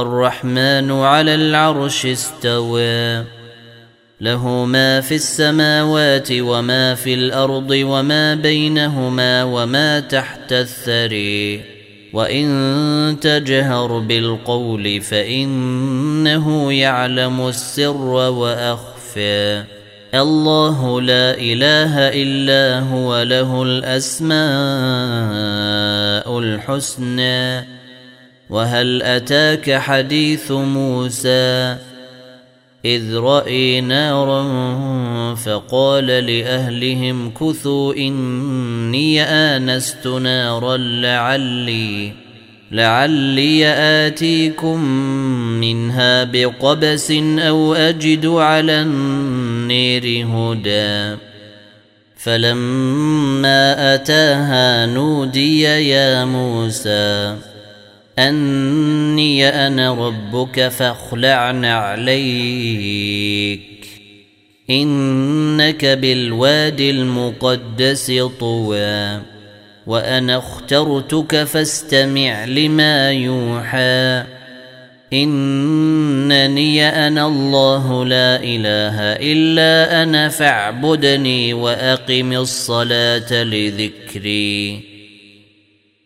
الرحمن على العرش استوى. له ما في السماوات وما في الأرض وما بينهما وما تحت الثري. وإن تجهر بالقول فإنه يعلم السر وأخفى. الله لا إله إلا هو له الأسماء الحسنى. وهل أتاك حديث موسى؟ إذ رأي نارا فقال لأهلهم كثوا إني آنست نارا لعلي لعلي آتيكم منها بقبس أو أجد على النير هدى. فلما أتاها نودي يا موسى أني أنا ربك فاخلع عليك. إنك بالواد المقدس طوى وأنا اخترتك فاستمع لما يوحى. إنني أنا الله لا إله إلا أنا فاعبدني وأقم الصلاة لذكري.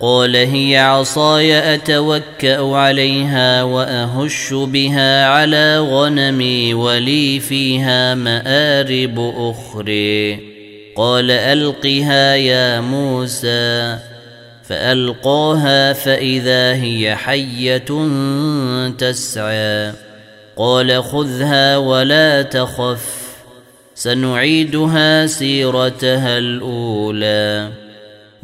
قال هي عصاي أتوكأ عليها وأهش بها على غنمي ولي فيها مآرب أخرى قال ألقها يا موسى. فألقاها فإذا هي حية تسعى. قال خذها ولا تخف. سنعيدها سيرتها الأولى.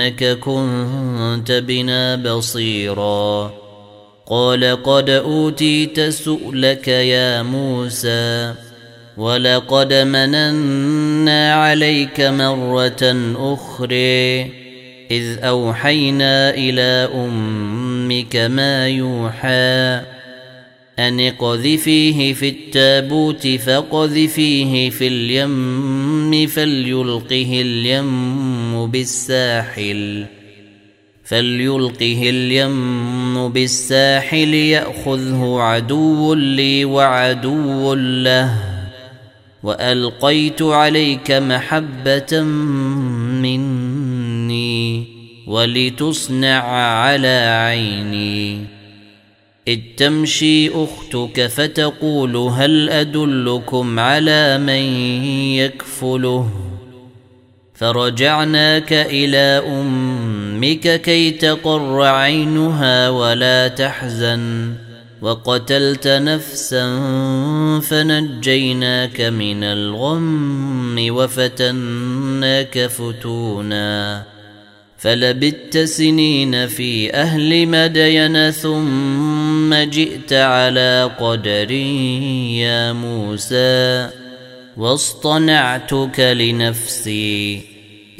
إنك كنت بنا بصيرا. قال قد أوتيت سؤلك يا موسى ولقد مننا عليك مرة أخرى إذ أوحينا إلى أمك ما يوحى أن اقذفيه في التابوت فقذفيه في اليم فليلقه اليم. بالساحل فليلقه اليم بالساحل يأخذه عدو لي وعدو له وألقيت عليك محبة مني ولتصنع على عيني. إذ تمشي أختك فتقول هل أدلكم على من يكفله؟ فرجعناك إلى أمك كي تقر عينها ولا تحزن. وقتلت نفسا فنجيناك من الغم وفتناك فتونا. فلبت سنين في أهل مدين ثم جئت على قدر يا موسى. واصطنعتك لنفسي.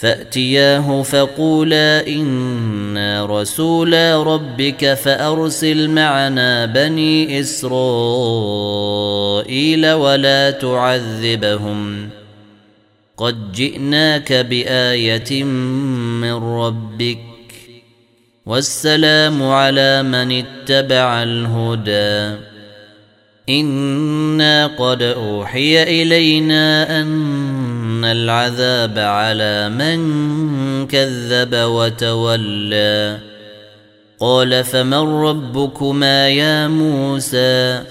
فأتياه فقولا إنا رسولا ربك فأرسل معنا بني إسرائيل ولا تعذبهم. قد جئناك بآية من ربك. والسلام على من اتبع الهدى. إنا قد أوحي إلينا أن العذاب على من كذب وتولى. قال فمن ربكما يا موسى؟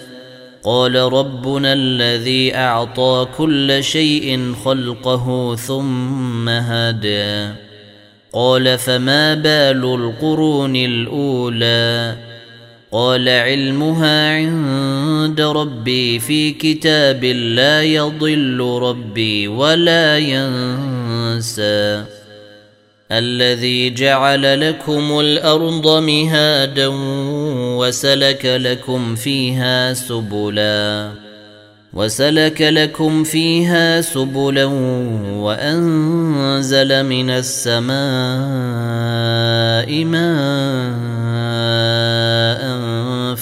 قال ربنا الذي أعطى كل شيء خلقه ثم هدى. قال فما بال القرون الأولى؟ قال علمها عند ربي في كتاب لا يضل ربي ولا ينسى. الذي جعل لكم الأرض مهادا وسلك لكم فيها سبلا. وسلك لكم فيها سبلا وأنزل من السماء ماء.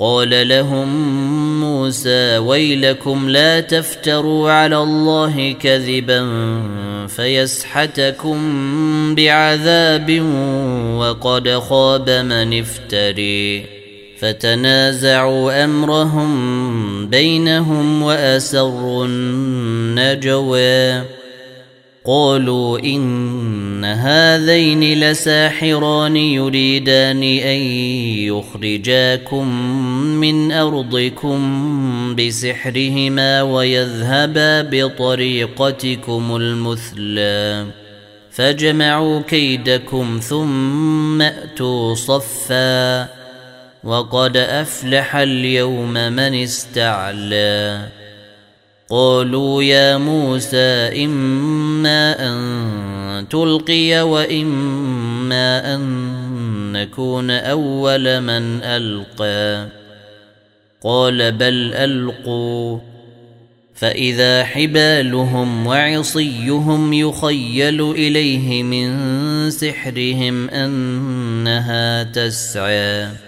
قال لهم موسى ويلكم لا تفتروا على الله كذبا فيسحتكم بعذاب وقد خاب من افتري. فتنازعوا أمرهم بينهم وأسروا النجوى. قالوا إن هذين لساحران يريدان أن يخرجاكم من أرضكم بسحرهما ويذهبا بطريقتكم المثلى. فجمعوا كيدكم ثم أتوا صفا. وقد أفلح اليوم من استعلى. قالوا يا موسى إما أن تلقي وإما أن نكون أول من ألقى. قال بل ألقوا. فإذا حبالهم وعصيهم يخيل إليه من سحرهم أنها تسعى.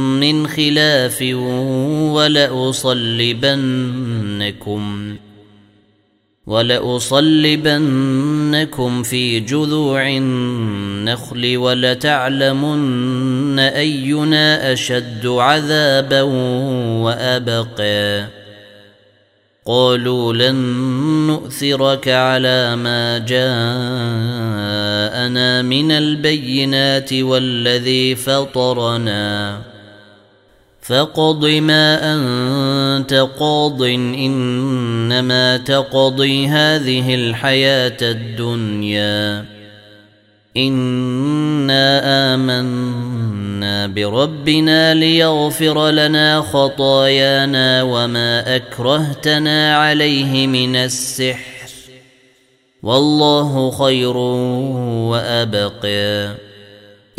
من خلاف ولأصلبنكم ولأصلبنكم في جذوع النخل ولتعلمن أينا أشد عذابا وأبقى قالوا لن نؤثرك على ما جاءنا من البينات والذي فطرنا فاقض ما أنت قاض إنما تقضي هذه الحياة الدنيا. إنا آمنا بربنا ليغفر لنا خطايانا وما أكرهتنا عليه من السحر. والله خير وأبقى.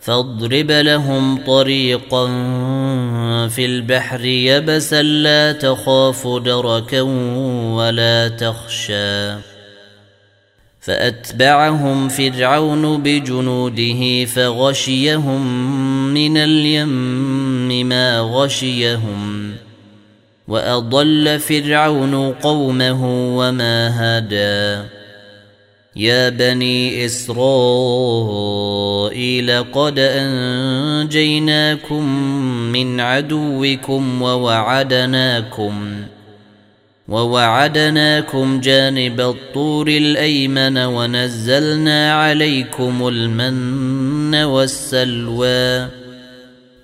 فاضرب لهم طريقا في البحر يبسا لا تخاف دركا ولا تخشى. فأتبعهم فرعون بجنوده فغشيهم من اليم ما غشيهم. وأضل فرعون قومه وما هدى. يا بني اسرائيل قد انجيناكم من عدوكم ووعدناكم ووعدناكم جانب الطور الايمن ونزلنا عليكم المن والسلوى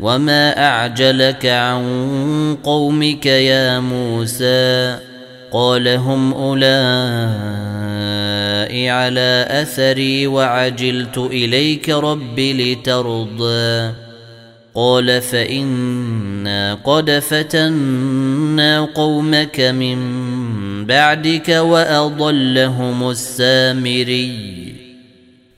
وما اعجلك عن قومك يا موسى قال هم اولئك على اثري وعجلت اليك رب لترضى قال فانا قد فتنا قومك من بعدك واضلهم السامري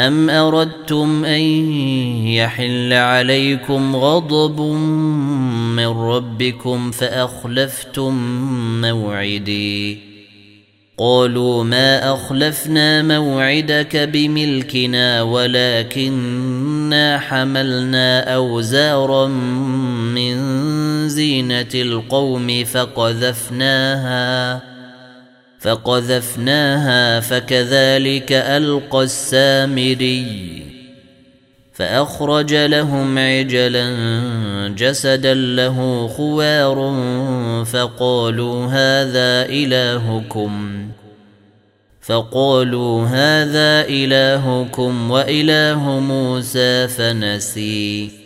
أم أردتم أن يحل عليكم غضب من ربكم فأخلفتم موعدي قالوا ما أخلفنا موعدك بملكنا ولكننا حملنا أوزارا من زينة القوم فقذفناها فقذفناها فكذلك ألقى السامري فأخرج لهم عجلا جسدا له خوار فقالوا هذا إلهكم فقالوا هذا إلهكم وإله موسى فنسي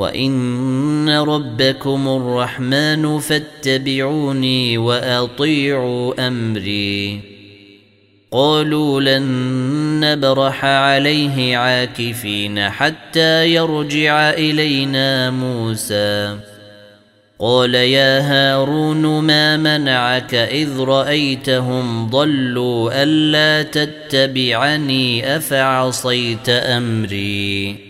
وان ربكم الرحمن فاتبعوني واطيعوا امري قالوا لن نبرح عليه عاكفين حتى يرجع الينا موسى قال يا هارون ما منعك اذ رايتهم ضلوا الا تتبعني افعصيت امري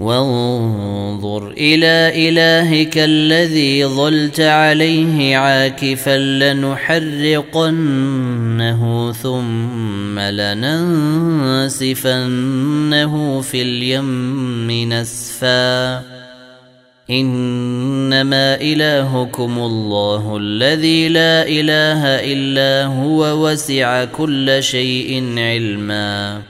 وانظر إلى إلهك الذي ظلت عليه عاكفا لنحرقنه ثم لننسفنه في اليم نسفا. إنما إلهكم الله الذي لا إله إلا هو وسع كل شيء علما.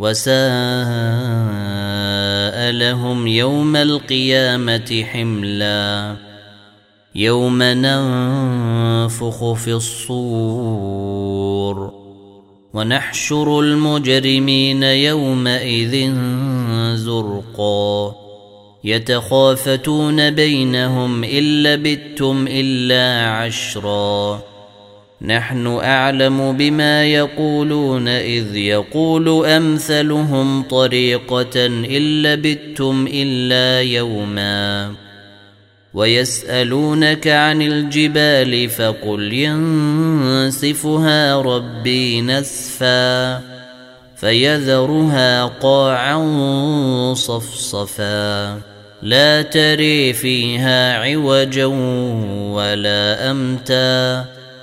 وساء لهم يوم القيامة حملا يوم ننفخ في الصور ونحشر المجرمين يومئذ زرقا يتخافتون بينهم إن لبثتم إلا عشرا نحن أعلم بما يقولون إذ يقول أمثلهم طريقة إن لبثتم إلا يوما ويسألونك عن الجبال فقل ينسفها ربي نسفا فيذرها قاعا صفصفا لا تري فيها عوجا ولا أمتا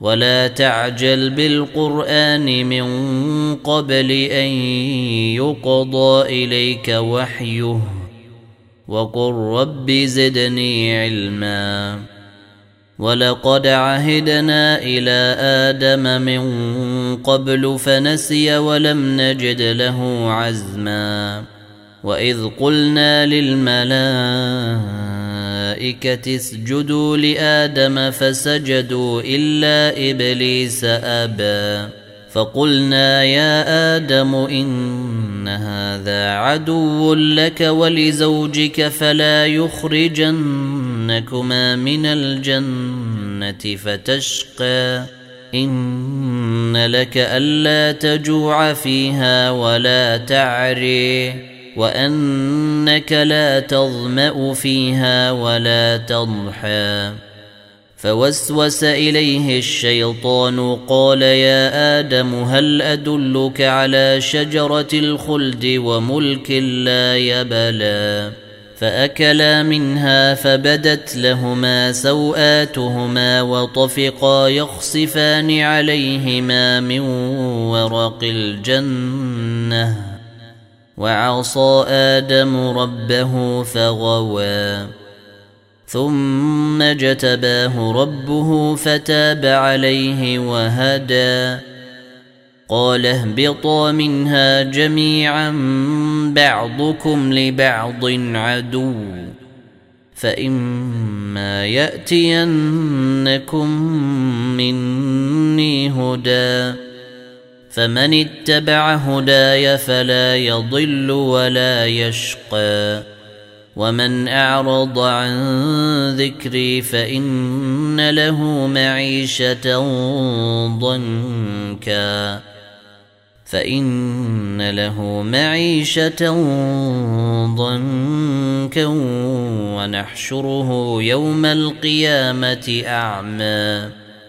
ولا تعجل بالقرآن من قبل أن يقضى إليك وحيه وقل رب زدني علما. ولقد عهدنا إلى آدم من قبل فنسي ولم نجد له عزما. وإذ قلنا للملائكة اسجدوا لآدم فسجدوا إلا إبليس أبى. فقلنا يا آدم إن هذا عدو لك ولزوجك فلا يخرجنكما من الجنة فتشقى. إن لك ألا تجوع فيها ولا تعري. وأنك لا تظمأ فيها ولا تضحى. فوسوس إليه الشيطان قال يا آدم هل أدلك على شجرة الخلد وملك لا يبلى؟ فأكلا منها فبدت لهما سوآتهما وطفقا يخصفان عليهما من ورق الجنة. وعصى آدم ربه فغوى. ثم جتباه ربه فتاب عليه وهدى. قال اهبطا منها جميعا بعضكم لبعض عدو. فإما يأتينكم مني هدى. فمن اتبع هداي فلا يضل ولا يشقى. ومن أعرض عن ذكري فإن له معيشة ضنكا. فإن له معيشة ضنكا ونحشره يوم القيامة أعمى.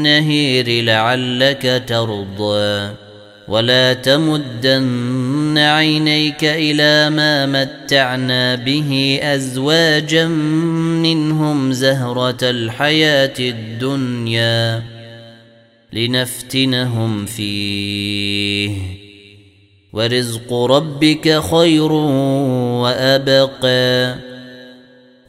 النهير لعلك ترضى ولا تمدن عينيك إلى ما متعنا به أزواجا منهم زهرة الحياة الدنيا لنفتنهم فيه ورزق ربك خير وأبقى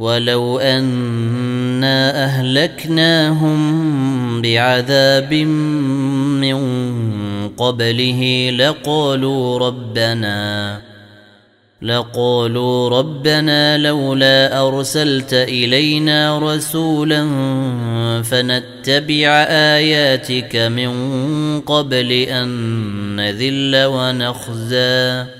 ولو أنا أهلكناهم بعذاب من قبله لقالوا ربنا لقالوا ربنا لولا أرسلت إلينا رسولا فنتبع آياتك من قبل أن نذل ونخزى.